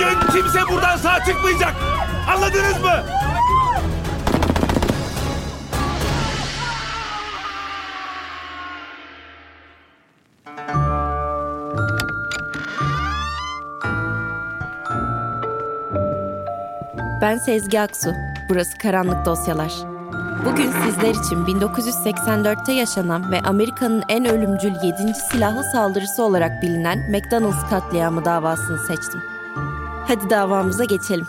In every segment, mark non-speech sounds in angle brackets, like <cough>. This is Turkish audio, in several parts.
Bugün kimse buradan sağ çıkmayacak. Anladınız mı? Ben Sezgi Aksu. Burası Karanlık Dosyalar. Bugün sizler için 1984'te yaşanan ve Amerika'nın en ölümcül 7. silahlı saldırısı olarak bilinen McDonald's katliamı davasını seçtim. Hadi davamıza geçelim.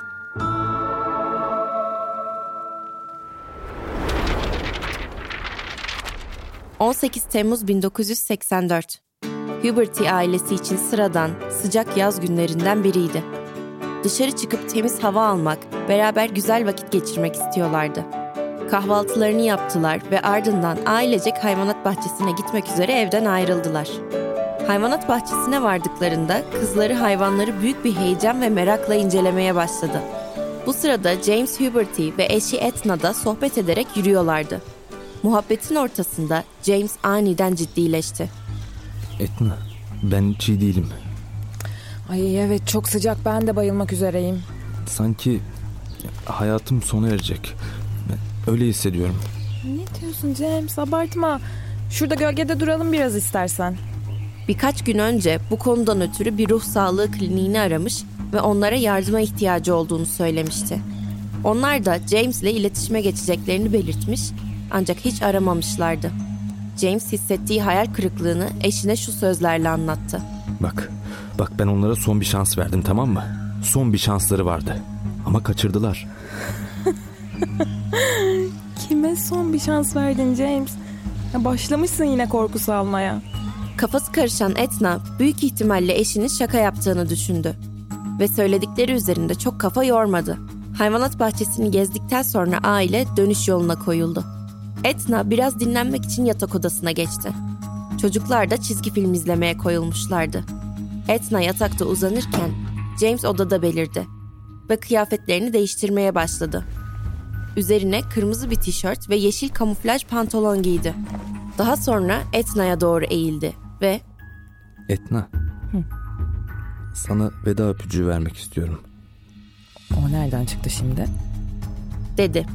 ...18 Temmuz 1984. Huberty ailesi için sıradan, sıcak yaz günlerinden biriydi. Dışarı çıkıp temiz hava almak, beraber güzel vakit geçirmek istiyorlardı. Kahvaltılarını yaptılar ve ardından ailecek hayvanat bahçesine gitmek üzere evden ayrıldılar. Hayvanat bahçesine vardıklarında kızları hayvanları büyük bir heyecan ve merakla incelemeye başladı. Bu sırada James Huberty ve eşi Etna da sohbet ederek yürüyorlardı. Muhabbetin ortasında James aniden ciddileşti. Etna, ben iyi değilim. Ay evet çok sıcak ben de bayılmak üzereyim. Sanki hayatım sona erecek. Ben öyle hissediyorum. Ne diyorsun James abartma. Şurada gölgede duralım biraz istersen. Birkaç gün önce bu konudan ötürü bir ruh sağlığı kliniğini aramış ve onlara yardıma ihtiyacı olduğunu söylemişti. Onlar da James ile iletişime geçeceklerini belirtmiş ancak hiç aramamışlardı. James hissettiği hayal kırıklığını eşine şu sözlerle anlattı. Bak, bak ben onlara son bir şans verdim tamam mı? Son bir şansları vardı. Ama kaçırdılar. <laughs> Kime son bir şans verdin James? Ya başlamışsın yine korku salmaya. Kafası karışan Etna büyük ihtimalle eşinin şaka yaptığını düşündü. Ve söyledikleri üzerinde çok kafa yormadı. Hayvanat bahçesini gezdikten sonra aile dönüş yoluna koyuldu. Etna biraz dinlenmek için yatak odasına geçti. Çocuklar da çizgi film izlemeye koyulmuşlardı. Etna yatakta uzanırken James odada belirdi ve kıyafetlerini değiştirmeye başladı. Üzerine kırmızı bir tişört ve yeşil kamuflaj pantolon giydi. Daha sonra Etna'ya doğru eğildi ve Etna. Sana veda öpücüğü vermek istiyorum. O nereden çıktı şimdi? dedi.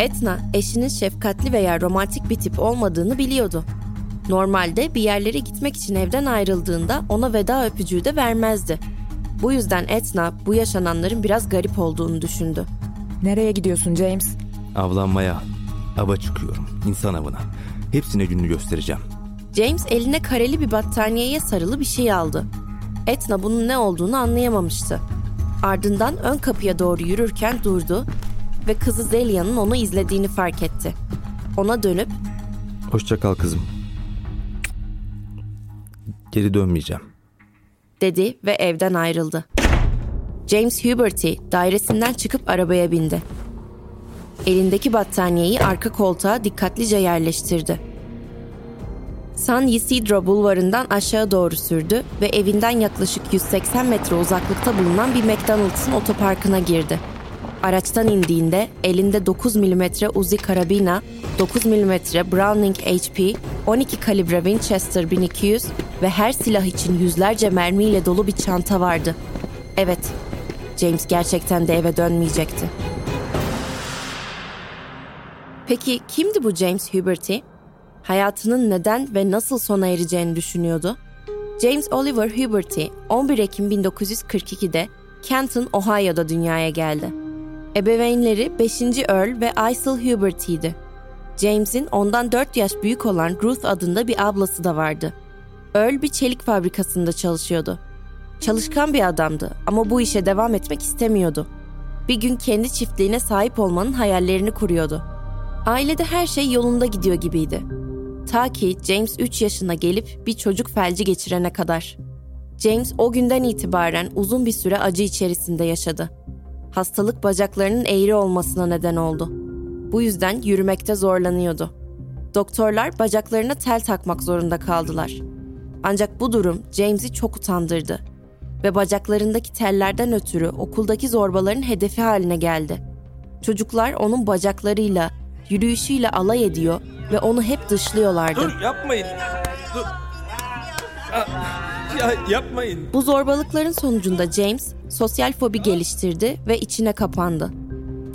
Etna eşinin şefkatli veya romantik bir tip olmadığını biliyordu. Normalde bir yerlere gitmek için evden ayrıldığında ona veda öpücüğü de vermezdi. Bu yüzden Etna bu yaşananların biraz garip olduğunu düşündü. Nereye gidiyorsun James? Avlanmaya. Ava çıkıyorum. insan avına. Hepsine gününü göstereceğim. James eline kareli bir battaniyeye sarılı bir şey aldı. Etna bunun ne olduğunu anlayamamıştı. Ardından ön kapıya doğru yürürken durdu ve kızı Zelia'nın onu izlediğini fark etti. Ona dönüp Hoşça kal kızım. Geri dönmeyeceğim. dedi ve evden ayrıldı. James Huberty dairesinden çıkıp arabaya bindi. Elindeki battaniyeyi arka koltuğa dikkatlice yerleştirdi. San Isidro bulvarından aşağı doğru sürdü ve evinden yaklaşık 180 metre uzaklıkta bulunan bir McDonald's'ın otoparkına girdi. Araçtan indiğinde elinde 9 mm Uzi karabina, 9 mm Browning HP, 12 kalibre Winchester 1200 ve her silah için yüzlerce mermiyle dolu bir çanta vardı. Evet, James gerçekten de eve dönmeyecekti. Peki kimdi bu James Huberty? Hayatının neden ve nasıl sona ereceğini düşünüyordu? James Oliver Huberty 11 Ekim 1942'de Canton, Ohio'da dünyaya geldi. Ebeveynleri 5. Earl ve Isel Huberty'ydi. James'in ondan 4 yaş büyük olan Ruth adında bir ablası da vardı. Earl bir çelik fabrikasında çalışıyordu. Çalışkan bir adamdı ama bu işe devam etmek istemiyordu. Bir gün kendi çiftliğine sahip olmanın hayallerini kuruyordu. Ailede her şey yolunda gidiyor gibiydi. Ta ki James 3 yaşına gelip bir çocuk felci geçirene kadar. James o günden itibaren uzun bir süre acı içerisinde yaşadı. Hastalık bacaklarının eğri olmasına neden oldu. Bu yüzden yürümekte zorlanıyordu. Doktorlar bacaklarına tel takmak zorunda kaldılar. Ancak bu durum James'i çok utandırdı ve bacaklarındaki tellerden ötürü okuldaki zorbaların hedefi haline geldi. Çocuklar onun bacaklarıyla, yürüyüşüyle alay ediyor ve onu hep dışlıyorlardı. Dur yapmayın. Dur. Ya yapmayın. Bu zorbalıkların sonucunda James sosyal fobi geliştirdi ve içine kapandı.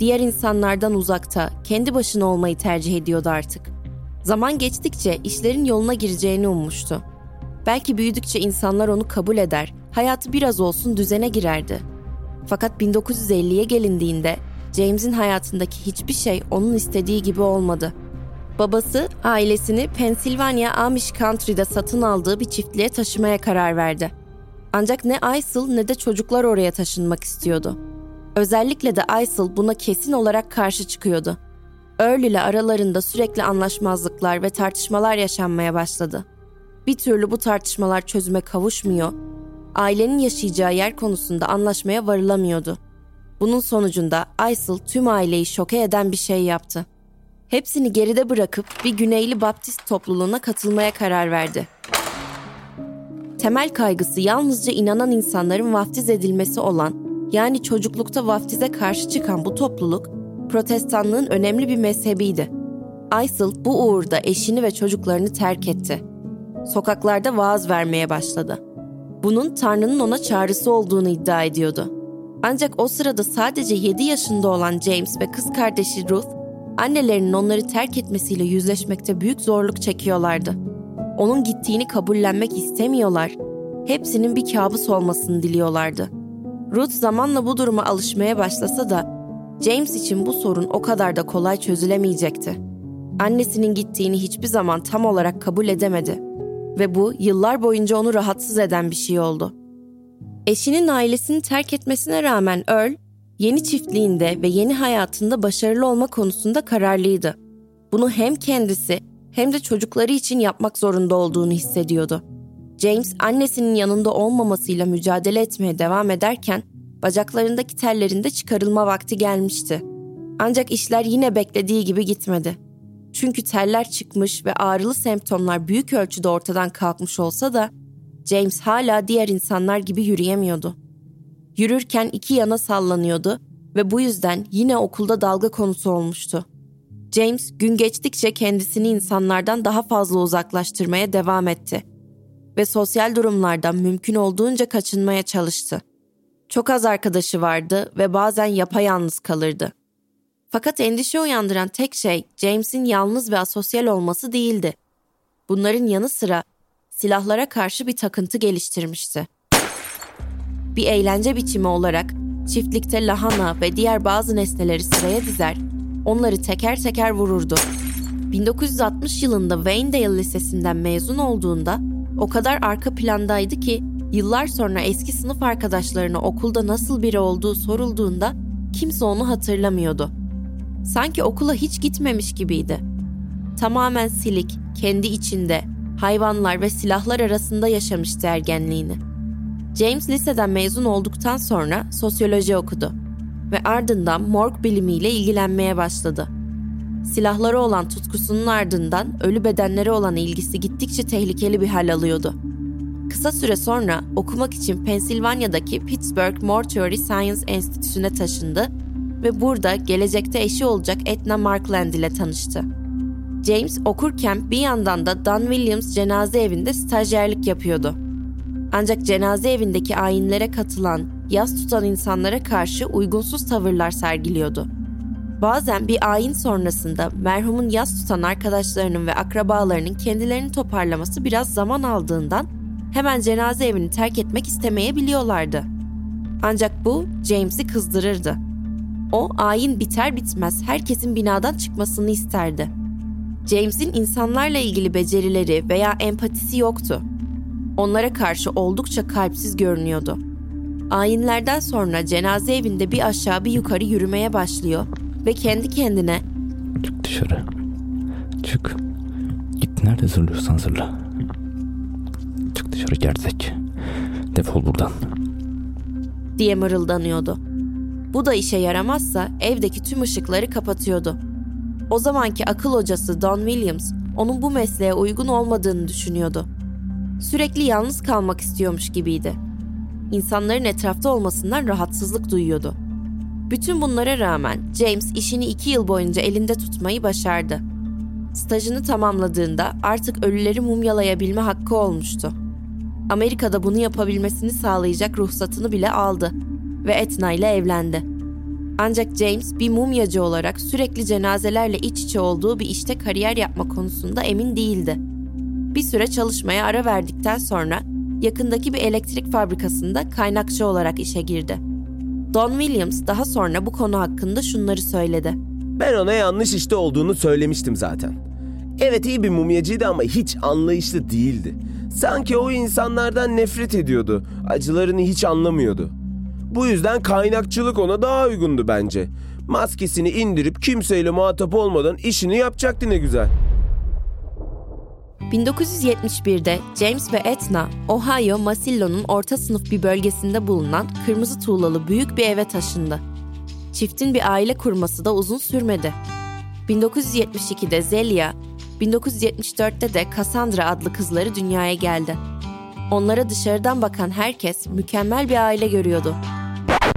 Diğer insanlardan uzakta, kendi başına olmayı tercih ediyordu artık. Zaman geçtikçe işlerin yoluna gireceğini ummuştu. Belki büyüdükçe insanlar onu kabul eder, hayatı biraz olsun düzene girerdi. Fakat 1950'ye gelindiğinde James'in hayatındaki hiçbir şey onun istediği gibi olmadı. Babası ailesini Pennsylvania Amish Country'de satın aldığı bir çiftliğe taşımaya karar verdi. Ancak ne Aysel ne de çocuklar oraya taşınmak istiyordu. Özellikle de Aysel buna kesin olarak karşı çıkıyordu. Earl ile aralarında sürekli anlaşmazlıklar ve tartışmalar yaşanmaya başladı. Bir türlü bu tartışmalar çözüme kavuşmuyor, ailenin yaşayacağı yer konusunda anlaşmaya varılamıyordu. Bunun sonucunda Aysel tüm aileyi şoke eden bir şey yaptı. Hepsini geride bırakıp bir Güneyli Baptist topluluğuna katılmaya karar verdi. Temel kaygısı yalnızca inanan insanların vaftiz edilmesi olan, yani çocuklukta vaftize karşı çıkan bu topluluk, protestanlığın önemli bir mezhebiydi. Aysel bu uğurda eşini ve çocuklarını terk etti. Sokaklarda vaaz vermeye başladı. Bunun Tanrı'nın ona çağrısı olduğunu iddia ediyordu. Ancak o sırada sadece 7 yaşında olan James ve kız kardeşi Ruth, annelerinin onları terk etmesiyle yüzleşmekte büyük zorluk çekiyorlardı. Onun gittiğini kabullenmek istemiyorlar, hepsinin bir kabus olmasını diliyorlardı. Ruth zamanla bu duruma alışmaya başlasa da James için bu sorun o kadar da kolay çözülemeyecekti. Annesinin gittiğini hiçbir zaman tam olarak kabul edemedi ve bu yıllar boyunca onu rahatsız eden bir şey oldu. Eşinin ailesini terk etmesine rağmen Earl, yeni çiftliğinde ve yeni hayatında başarılı olma konusunda kararlıydı. Bunu hem kendisi hem de çocukları için yapmak zorunda olduğunu hissediyordu. James annesinin yanında olmamasıyla mücadele etmeye devam ederken bacaklarındaki tellerinde çıkarılma vakti gelmişti. Ancak işler yine beklediği gibi gitmedi. Çünkü teller çıkmış ve ağrılı semptomlar büyük ölçüde ortadan kalkmış olsa da James hala diğer insanlar gibi yürüyemiyordu. Yürürken iki yana sallanıyordu ve bu yüzden yine okulda dalga konusu olmuştu. James gün geçtikçe kendisini insanlardan daha fazla uzaklaştırmaya devam etti ve sosyal durumlardan mümkün olduğunca kaçınmaya çalıştı. Çok az arkadaşı vardı ve bazen yapayalnız kalırdı. Fakat endişe uyandıran tek şey James'in yalnız ve asosyal olması değildi. Bunların yanı sıra silahlara karşı bir takıntı geliştirmişti. Bir eğlence biçimi olarak çiftlikte lahana ve diğer bazı nesneleri sıraya dizer, onları teker teker vururdu. 1960 yılında Wayndale Lisesi'nden mezun olduğunda o kadar arka plandaydı ki yıllar sonra eski sınıf arkadaşlarına okulda nasıl biri olduğu sorulduğunda kimse onu hatırlamıyordu. Sanki okula hiç gitmemiş gibiydi. Tamamen silik, kendi içinde, hayvanlar ve silahlar arasında yaşamıştı ergenliğini. James liseden mezun olduktan sonra sosyoloji okudu ve ardından morg bilimiyle ilgilenmeye başladı. Silahlara olan tutkusunun ardından ölü bedenlere olan ilgisi gittikçe tehlikeli bir hal alıyordu. Kısa süre sonra okumak için Pensilvanya'daki Pittsburgh Mortuary Science Enstitüsü'ne taşındı ve burada gelecekte eşi olacak Etna Markland ile tanıştı. James okurken bir yandan da Don Williams cenaze evinde stajyerlik yapıyordu. Ancak cenaze evindeki ayinlere katılan, yas tutan insanlara karşı uygunsuz tavırlar sergiliyordu. Bazen bir ayin sonrasında merhumun yas tutan arkadaşlarının ve akrabalarının kendilerini toparlaması biraz zaman aldığından hemen cenaze evini terk etmek istemeyebiliyorlardı. Ancak bu James'i kızdırırdı. O ayin biter bitmez herkesin binadan çıkmasını isterdi. James'in insanlarla ilgili becerileri veya empatisi yoktu. Onlara karşı oldukça kalpsiz görünüyordu. Ayinlerden sonra cenaze evinde bir aşağı bir yukarı yürümeye başlıyor ve kendi kendine Çık dışarı. Çık. Git nerede zırlıyorsan zırla. Çık dışarı gerzek. Defol buradan. diye mırıldanıyordu. Bu da işe yaramazsa evdeki tüm ışıkları kapatıyordu. O zamanki akıl hocası Don Williams onun bu mesleğe uygun olmadığını düşünüyordu. Sürekli yalnız kalmak istiyormuş gibiydi. İnsanların etrafta olmasından rahatsızlık duyuyordu. Bütün bunlara rağmen James işini iki yıl boyunca elinde tutmayı başardı. Stajını tamamladığında artık ölüleri mumyalayabilme hakkı olmuştu. Amerika'da bunu yapabilmesini sağlayacak ruhsatını bile aldı ve Etna ile evlendi. Ancak James bir mumyacı olarak sürekli cenazelerle iç içe olduğu bir işte kariyer yapma konusunda emin değildi. Bir süre çalışmaya ara verdikten sonra yakındaki bir elektrik fabrikasında kaynakçı olarak işe girdi. Don Williams daha sonra bu konu hakkında şunları söyledi. Ben ona yanlış işte olduğunu söylemiştim zaten. Evet iyi bir mumyacıydı ama hiç anlayışlı değildi. Sanki o insanlardan nefret ediyordu. Acılarını hiç anlamıyordu. Bu yüzden kaynakçılık ona daha uygundu bence. Maskesini indirip kimseyle muhatap olmadan işini yapacaktı ne güzel. 1971'de James ve Etna, Ohio Masillo'nun orta sınıf bir bölgesinde bulunan kırmızı tuğlalı büyük bir eve taşındı. Çiftin bir aile kurması da uzun sürmedi. 1972'de Zelia, 1974'te de Cassandra adlı kızları dünyaya geldi. Onlara dışarıdan bakan herkes mükemmel bir aile görüyordu.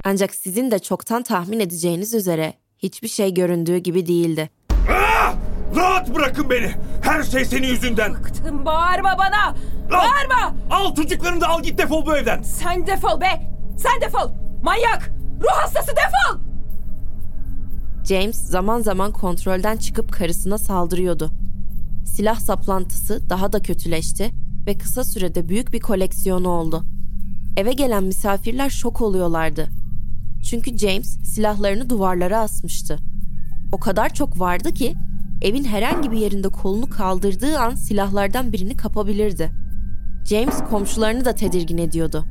Ancak sizin de çoktan tahmin edeceğiniz üzere hiçbir şey göründüğü gibi değildi. Ah! Rahat bırakın beni. Her şey senin yüzünden. Bıktım bağırma bana. Al! Bağırma. Al çocuklarını da al git defol bu evden. Sen defol be. Sen defol. Manyak. Ruh hastası defol. James zaman zaman kontrolden çıkıp karısına saldırıyordu. Silah saplantısı daha da kötüleşti ve kısa sürede büyük bir koleksiyonu oldu. Eve gelen misafirler şok oluyorlardı. Çünkü James silahlarını duvarlara asmıştı. O kadar çok vardı ki evin herhangi bir yerinde kolunu kaldırdığı an silahlardan birini kapabilirdi. James komşularını da tedirgin ediyordu.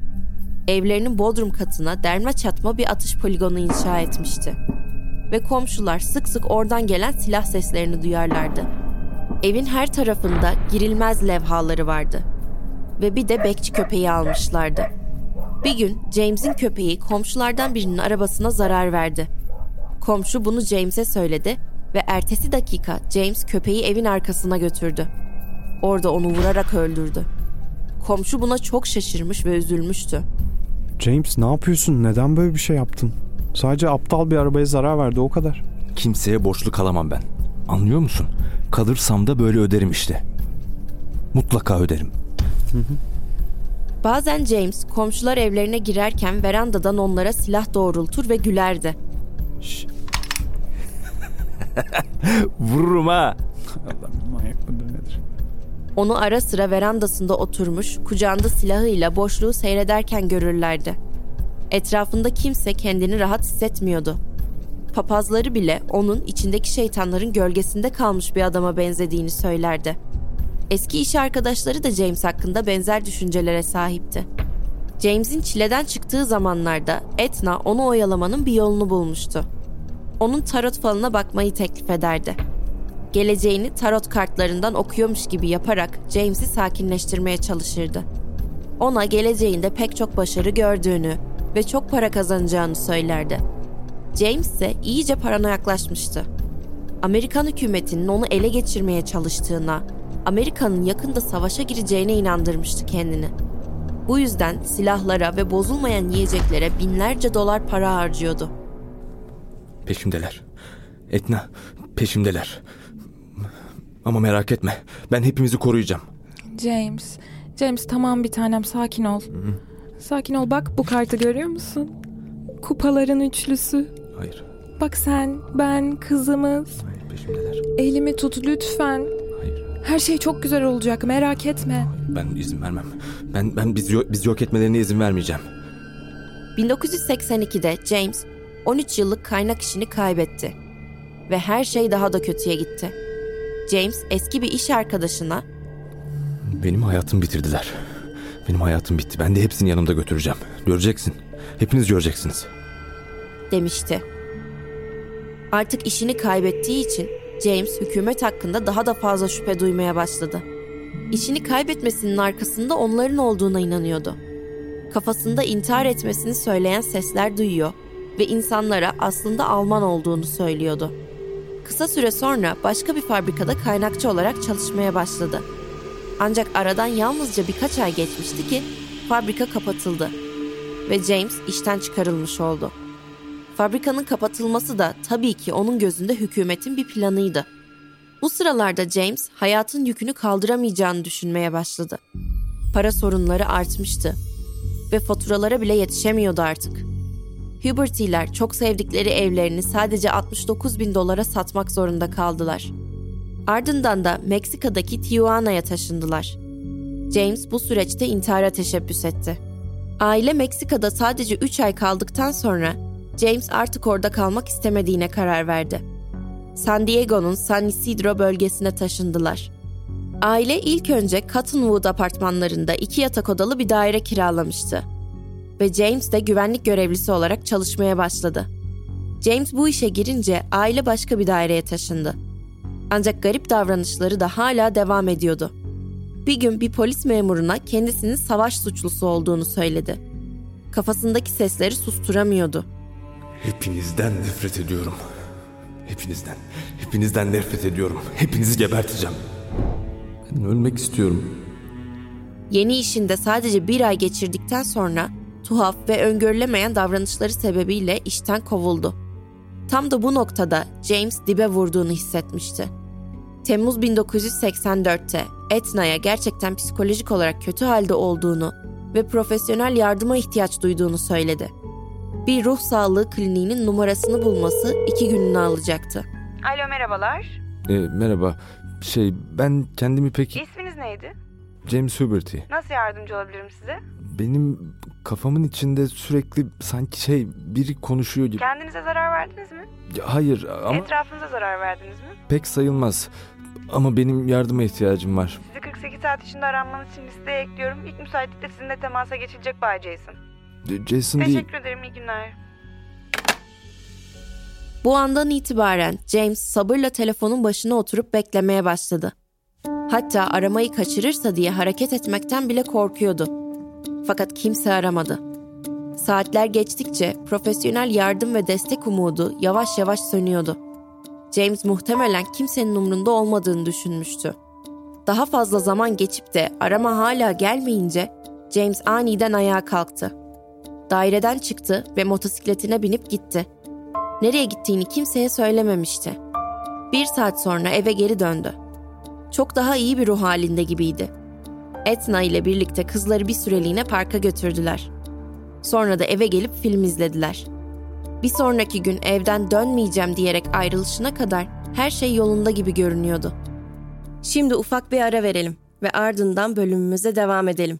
Evlerinin bodrum katına derme çatma bir atış poligonu inşa etmişti. Ve komşular sık sık oradan gelen silah seslerini duyarlardı. Evin her tarafında girilmez levhaları vardı. Ve bir de bekçi köpeği almışlardı. Bir gün James'in köpeği komşulardan birinin arabasına zarar verdi. Komşu bunu James'e söyledi ve ertesi dakika James köpeği evin arkasına götürdü. Orada onu vurarak öldürdü. Komşu buna çok şaşırmış ve üzülmüştü. James ne yapıyorsun? Neden böyle bir şey yaptın? Sadece aptal bir arabaya zarar verdi o kadar. Kimseye borçlu kalamam ben. Anlıyor musun? Kalırsam da böyle öderim işte. Mutlaka öderim. Bazen James komşular evlerine girerken verandadan onlara silah doğrultur ve gülerdi. <laughs> Vururum ha. Manyak mıdır nedir? Onu ara sıra verandasında oturmuş, kucağında silahıyla boşluğu seyrederken görürlerdi. Etrafında kimse kendini rahat hissetmiyordu. Papazları bile onun içindeki şeytanların gölgesinde kalmış bir adama benzediğini söylerdi. Eski iş arkadaşları da James hakkında benzer düşüncelere sahipti. James'in çileden çıktığı zamanlarda Etna onu oyalamanın bir yolunu bulmuştu. Onun tarot falına bakmayı teklif ederdi. Geleceğini tarot kartlarından okuyormuş gibi yaparak James'i sakinleştirmeye çalışırdı. Ona geleceğinde pek çok başarı gördüğünü ve çok para kazanacağını söylerdi. James ise iyice paranoyaklaşmıştı. Amerikan hükümetinin onu ele geçirmeye çalıştığına, Amerika'nın yakında savaşa gireceğine inandırmıştı kendini. Bu yüzden silahlara ve bozulmayan yiyeceklere binlerce dolar para harcıyordu. Peşimdeler. Etna, peşimdeler. Ama merak etme. Ben hepimizi koruyacağım. James. James tamam bir tanem sakin ol. Sakin ol bak bu kartı görüyor musun? Kupaların üçlüsü. Hayır. Bak sen, ben, kızımız. Hayır peşimdeler. Elimi tut lütfen. Her şey çok güzel olacak merak etme. Ben izin vermem. Ben ben bizi, yo- bizi yok etmelerine izin vermeyeceğim. 1982'de James, 13 yıllık kaynak işini kaybetti. Ve her şey daha da kötüye gitti. James eski bir iş arkadaşına Benim hayatımı bitirdiler. Benim hayatım bitti. Ben de hepsini yanımda götüreceğim. Göreceksin. Hepiniz göreceksiniz. demişti. Artık işini kaybettiği için James hükümet hakkında daha da fazla şüphe duymaya başladı. İşini kaybetmesinin arkasında onların olduğuna inanıyordu. Kafasında intihar etmesini söyleyen sesler duyuyor ve insanlara aslında Alman olduğunu söylüyordu. Kısa süre sonra başka bir fabrikada kaynakçı olarak çalışmaya başladı. Ancak aradan yalnızca birkaç ay geçmişti ki fabrika kapatıldı ve James işten çıkarılmış oldu. Fabrikanın kapatılması da tabii ki onun gözünde hükümetin bir planıydı. Bu sıralarda James hayatın yükünü kaldıramayacağını düşünmeye başladı. Para sorunları artmıştı ve faturalara bile yetişemiyordu artık. Huberty'ler çok sevdikleri evlerini sadece 69 bin dolara satmak zorunda kaldılar. Ardından da Meksika'daki Tijuana'ya taşındılar. James bu süreçte intihara teşebbüs etti. Aile Meksika'da sadece 3 ay kaldıktan sonra James artık orada kalmak istemediğine karar verdi. San Diego'nun San Isidro bölgesine taşındılar. Aile ilk önce Cottonwood apartmanlarında iki yatak odalı bir daire kiralamıştı. Ve James de güvenlik görevlisi olarak çalışmaya başladı. James bu işe girince aile başka bir daireye taşındı. Ancak garip davranışları da hala devam ediyordu. Bir gün bir polis memuruna kendisinin savaş suçlusu olduğunu söyledi. Kafasındaki sesleri susturamıyordu. Hepinizden nefret ediyorum. Hepinizden. Hepinizden nefret ediyorum. Hepinizi geberteceğim. Ben ölmek istiyorum. Yeni işinde sadece bir ay geçirdikten sonra tuhaf ve öngörülemeyen davranışları sebebiyle işten kovuldu. Tam da bu noktada James dibe vurduğunu hissetmişti. Temmuz 1984'te Etna'ya gerçekten psikolojik olarak kötü halde olduğunu ve profesyonel yardıma ihtiyaç duyduğunu söyledi. Bir ruh sağlığı kliniğinin numarasını bulması iki gününü alacaktı. Alo merhabalar. Ee, merhaba. Şey ben kendimi pek... İsminiz neydi? James Huberty. Nasıl yardımcı olabilirim size? Benim kafamın içinde sürekli sanki şey biri konuşuyor gibi. Kendinize zarar verdiniz mi? Ya, Hayır ama Etrafınıza zarar verdiniz mi? pek sayılmaz. Ama benim yardıma ihtiyacım var. Sizi 48 saat içinde aranmanız için listeye ekliyorum. İlk müsaitlikte sizinle temasa geçilecek Bay Jason. Jason değil. Teşekkür ederim iyi günler. Bu andan itibaren James sabırla telefonun başına oturup beklemeye başladı. Hatta aramayı kaçırırsa diye hareket etmekten bile korkuyordu. Fakat kimse aramadı. Saatler geçtikçe profesyonel yardım ve destek umudu yavaş yavaş sönüyordu. James muhtemelen kimsenin umrunda olmadığını düşünmüştü. Daha fazla zaman geçip de arama hala gelmeyince James aniden ayağa kalktı. Daireden çıktı ve motosikletine binip gitti. Nereye gittiğini kimseye söylememişti. Bir saat sonra eve geri döndü. Çok daha iyi bir ruh halinde gibiydi. Etna ile birlikte kızları bir süreliğine parka götürdüler. Sonra da eve gelip film izlediler. Bir sonraki gün evden dönmeyeceğim diyerek ayrılışına kadar her şey yolunda gibi görünüyordu. Şimdi ufak bir ara verelim ve ardından bölümümüze devam edelim.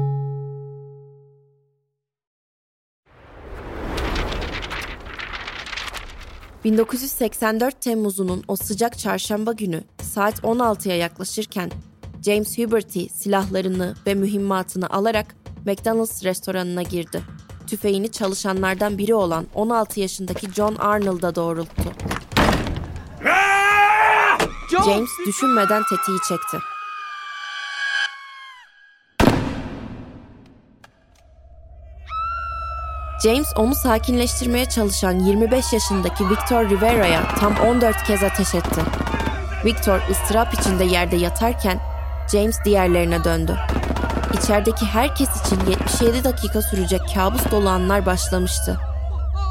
1984 Temmuz'unun o sıcak çarşamba günü saat 16'ya yaklaşırken James Huberty silahlarını ve mühimmatını alarak McDonald's restoranına girdi. Tüfeğini çalışanlardan biri olan 16 yaşındaki John Arnold'a doğrulttu. James düşünmeden tetiği çekti. James onu sakinleştirmeye çalışan 25 yaşındaki Victor Rivera'ya tam 14 kez ateş etti. Victor ıstırap içinde yerde yatarken James diğerlerine döndü. İçerideki herkes için 77 dakika sürecek kabus dolu anlar başlamıştı.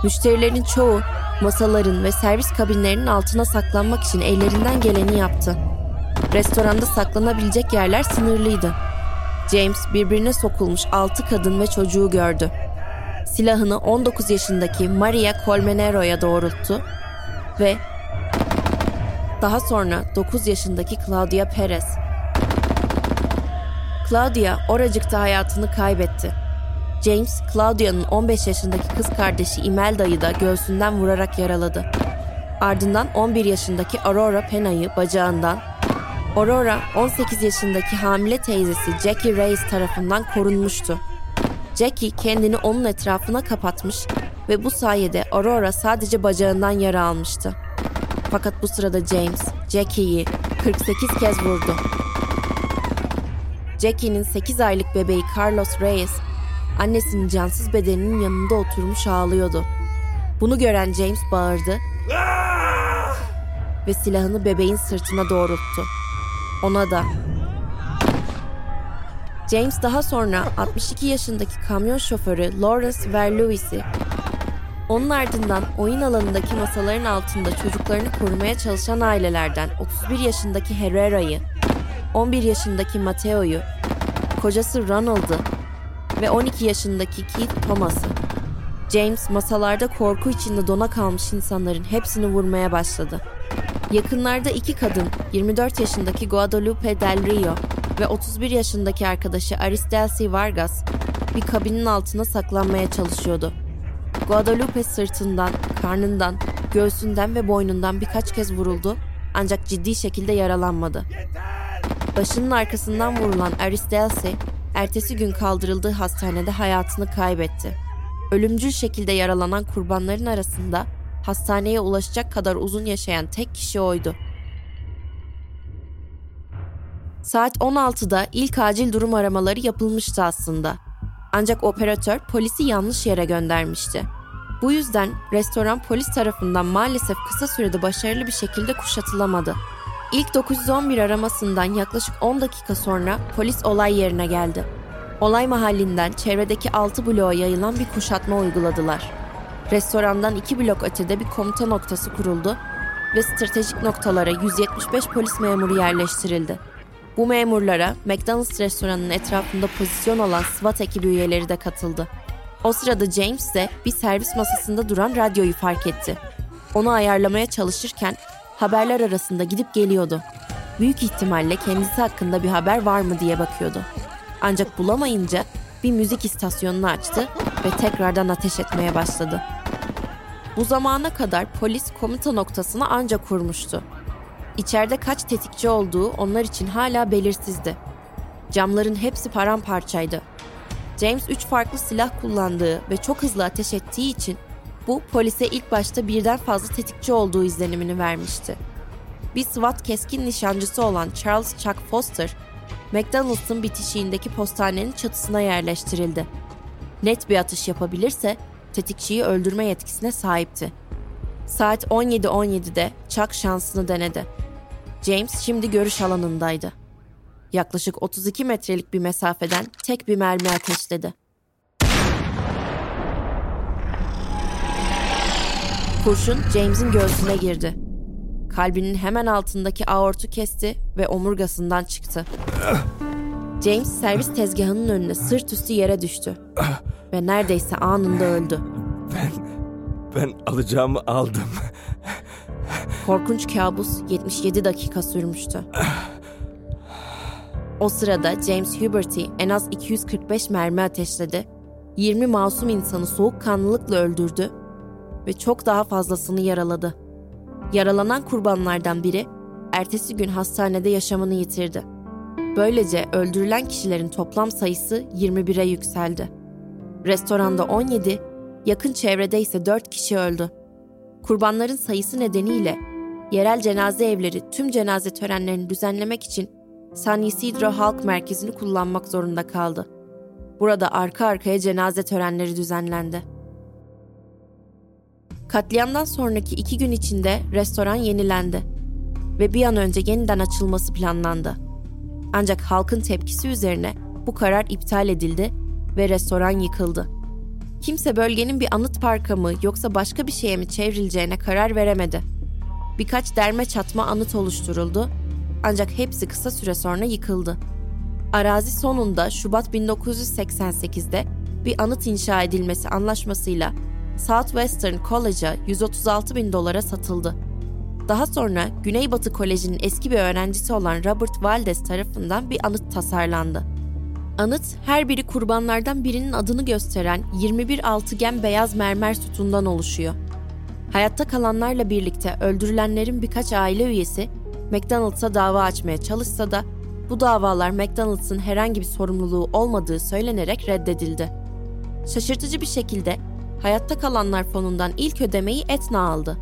Müşterilerin çoğu masaların ve servis kabinlerinin altına saklanmak için ellerinden geleni yaptı. Restoranda saklanabilecek yerler sınırlıydı. James birbirine sokulmuş 6 kadın ve çocuğu gördü. Silahını 19 yaşındaki Maria Colmenero'ya doğrulttu ve daha sonra 9 yaşındaki Claudia Perez. Claudia oracıkta hayatını kaybetti. James, Claudia'nın 15 yaşındaki kız kardeşi Imelda'yı da göğsünden vurarak yaraladı. Ardından 11 yaşındaki Aurora Pena'yı bacağından, Aurora 18 yaşındaki hamile teyzesi Jackie Reyes tarafından korunmuştu. Jackie kendini onun etrafına kapatmış ve bu sayede Aurora sadece bacağından yara almıştı. Fakat bu sırada James, Jackie'yi 48 kez vurdu. Jackie'nin 8 aylık bebeği Carlos Reyes, annesinin cansız bedeninin yanında oturmuş ağlıyordu. Bunu gören James bağırdı ve silahını bebeğin sırtına doğrulttu. Ona da. James daha sonra 62 yaşındaki kamyon şoförü Lawrence Verlewis'i onun ardından oyun alanındaki masaların altında çocuklarını korumaya çalışan ailelerden 31 yaşındaki Herrera'yı, 11 yaşındaki Mateo'yu, kocası Ronald'ı ve 12 yaşındaki Keith Thomas'ı. James masalarda korku içinde dona kalmış insanların hepsini vurmaya başladı. Yakınlarda iki kadın, 24 yaşındaki Guadalupe Del Rio ve 31 yaşındaki arkadaşı Aristelsi Vargas bir kabinin altına saklanmaya çalışıyordu. Guadalupe sırtından, karnından, göğsünden ve boynundan birkaç kez vuruldu ancak ciddi şekilde yaralanmadı. Başının arkasından vurulan Aristelsi, ertesi gün kaldırıldığı hastanede hayatını kaybetti. Ölümcül şekilde yaralanan kurbanların arasında hastaneye ulaşacak kadar uzun yaşayan tek kişi oydu. Saat 16'da ilk acil durum aramaları yapılmıştı aslında. Ancak operatör polisi yanlış yere göndermişti. Bu yüzden restoran polis tarafından maalesef kısa sürede başarılı bir şekilde kuşatılamadı. İlk 911 aramasından yaklaşık 10 dakika sonra polis olay yerine geldi. Olay mahallinden çevredeki 6 bloğa yayılan bir kuşatma uyguladılar. Restorandan 2 blok ötede bir komuta noktası kuruldu ve stratejik noktalara 175 polis memuru yerleştirildi. Bu memurlara McDonald's restoranının etrafında pozisyon olan SWAT ekibi üyeleri de katıldı. O sırada James de bir servis masasında duran radyoyu fark etti. Onu ayarlamaya çalışırken haberler arasında gidip geliyordu. Büyük ihtimalle kendisi hakkında bir haber var mı diye bakıyordu. Ancak bulamayınca bir müzik istasyonunu açtı ve tekrardan ateş etmeye başladı. Bu zamana kadar polis komuta noktasını ancak kurmuştu. İçeride kaç tetikçi olduğu onlar için hala belirsizdi. Camların hepsi paramparçaydı. James üç farklı silah kullandığı ve çok hızlı ateş ettiği için bu polise ilk başta birden fazla tetikçi olduğu izlenimini vermişti. Bir SWAT keskin nişancısı olan Charles Chuck Foster, McDonald's'ın bitişiğindeki postanenin çatısına yerleştirildi. Net bir atış yapabilirse tetikçiyi öldürme yetkisine sahipti. Saat 17.17'de Chuck şansını denedi. James şimdi görüş alanındaydı. Yaklaşık 32 metrelik bir mesafeden tek bir mermi ateşledi. Kurşun James'in göğsüne girdi. Kalbinin hemen altındaki aortu kesti ve omurgasından çıktı. James servis tezgahının önüne sırt üstü yere düştü ve neredeyse anında öldü. Ben ben alacağımı aldım. Korkunç kabus 77 dakika sürmüştü. O sırada James Huberty en az 245 mermi ateşledi, 20 masum insanı soğukkanlılıkla öldürdü ve çok daha fazlasını yaraladı. Yaralanan kurbanlardan biri ertesi gün hastanede yaşamını yitirdi. Böylece öldürülen kişilerin toplam sayısı 21'e yükseldi. Restoranda 17, yakın çevrede ise 4 kişi öldü. Kurbanların sayısı nedeniyle yerel cenaze evleri tüm cenaze törenlerini düzenlemek için San Isidro Halk Merkezi'ni kullanmak zorunda kaldı. Burada arka arkaya cenaze törenleri düzenlendi. Katliamdan sonraki iki gün içinde restoran yenilendi ve bir an önce yeniden açılması planlandı. Ancak halkın tepkisi üzerine bu karar iptal edildi ve restoran yıkıldı. Kimse bölgenin bir anıt parka mı yoksa başka bir şeye mi çevrileceğine karar veremedi. Birkaç derme çatma anıt oluşturuldu ancak hepsi kısa süre sonra yıkıldı. Arazi sonunda Şubat 1988'de bir anıt inşa edilmesi anlaşmasıyla Southwestern College'a 136 bin dolara satıldı. Daha sonra Güneybatı Koleji'nin eski bir öğrencisi olan Robert Valdez tarafından bir anıt tasarlandı. Anıt, her biri kurbanlardan birinin adını gösteren 21 altıgen beyaz mermer sütundan oluşuyor. Hayatta kalanlarla birlikte öldürülenlerin birkaç aile üyesi McDonald's'a dava açmaya çalışsa da bu davalar McDonald's'ın herhangi bir sorumluluğu olmadığı söylenerek reddedildi. Şaşırtıcı bir şekilde Hayatta Kalanlar Fonu'ndan ilk ödemeyi Etna aldı.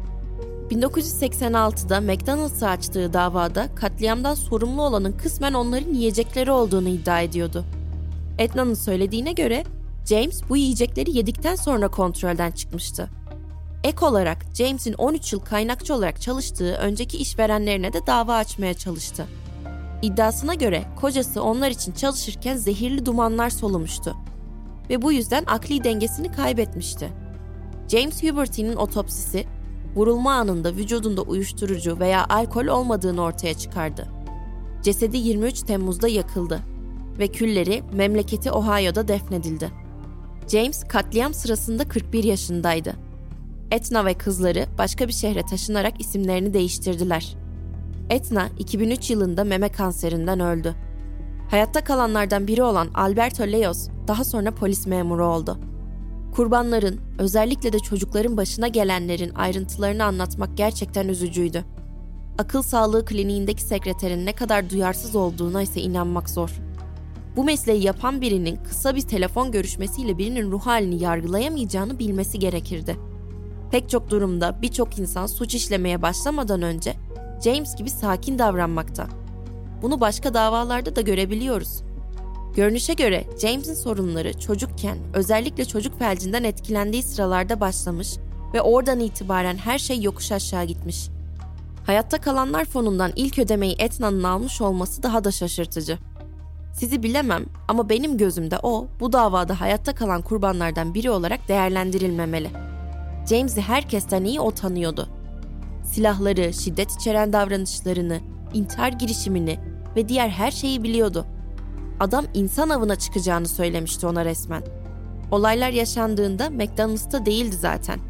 1986'da McDonald's'a açtığı davada katliamdan sorumlu olanın kısmen onların yiyecekleri olduğunu iddia ediyordu. Etna'nın söylediğine göre James bu yiyecekleri yedikten sonra kontrolden çıkmıştı. Ek olarak James'in 13 yıl kaynakçı olarak çalıştığı önceki işverenlerine de dava açmaya çalıştı. İddiasına göre kocası onlar için çalışırken zehirli dumanlar solumuştu ve bu yüzden akli dengesini kaybetmişti. James Huberty'nin otopsisi vurulma anında vücudunda uyuşturucu veya alkol olmadığını ortaya çıkardı. Cesedi 23 Temmuz'da yakıldı ve külleri memleketi Ohio'da defnedildi. James katliam sırasında 41 yaşındaydı. Etna ve kızları başka bir şehre taşınarak isimlerini değiştirdiler. Etna 2003 yılında meme kanserinden öldü. Hayatta kalanlardan biri olan Alberto Leos daha sonra polis memuru oldu. Kurbanların, özellikle de çocukların başına gelenlerin ayrıntılarını anlatmak gerçekten üzücüydü. Akıl sağlığı kliniğindeki sekreterin ne kadar duyarsız olduğuna ise inanmak zor. Bu mesleği yapan birinin kısa bir telefon görüşmesiyle birinin ruh halini yargılayamayacağını bilmesi gerekirdi. Pek çok durumda birçok insan suç işlemeye başlamadan önce James gibi sakin davranmakta. Bunu başka davalarda da görebiliyoruz. Görünüşe göre James'in sorunları çocukken özellikle çocuk felcinden etkilendiği sıralarda başlamış ve oradan itibaren her şey yokuş aşağı gitmiş. Hayatta kalanlar fonundan ilk ödemeyi Etna'nın almış olması daha da şaşırtıcı. Sizi bilemem ama benim gözümde o bu davada hayatta kalan kurbanlardan biri olarak değerlendirilmemeli. James'i herkesten iyi o tanıyordu. Silahları, şiddet içeren davranışlarını, intihar girişimini ve diğer her şeyi biliyordu. Adam insan avına çıkacağını söylemişti ona resmen. Olaylar yaşandığında McDonald's'ta değildi zaten.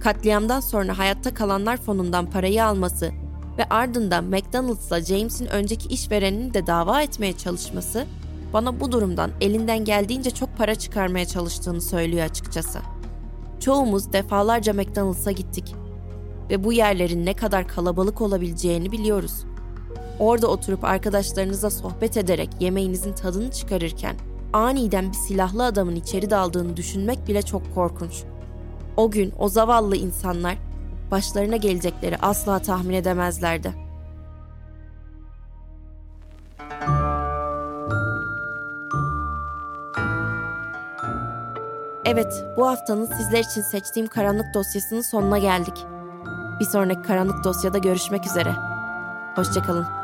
Katliamdan sonra hayatta kalanlar fonundan parayı alması ve ardından McDonald's'la James'in önceki işverenini de dava etmeye çalışması bana bu durumdan elinden geldiğince çok para çıkarmaya çalıştığını söylüyor açıkçası. Çoğumuz defalarca McDonald's'a gittik ve bu yerlerin ne kadar kalabalık olabileceğini biliyoruz. Orada oturup arkadaşlarınızla sohbet ederek yemeğinizin tadını çıkarırken aniden bir silahlı adamın içeri daldığını düşünmek bile çok korkunç. O gün o zavallı insanlar başlarına gelecekleri asla tahmin edemezlerdi. Evet, bu haftanın sizler için seçtiğim karanlık dosyasının sonuna geldik. Bir sonraki karanlık dosyada görüşmek üzere. Hoşçakalın.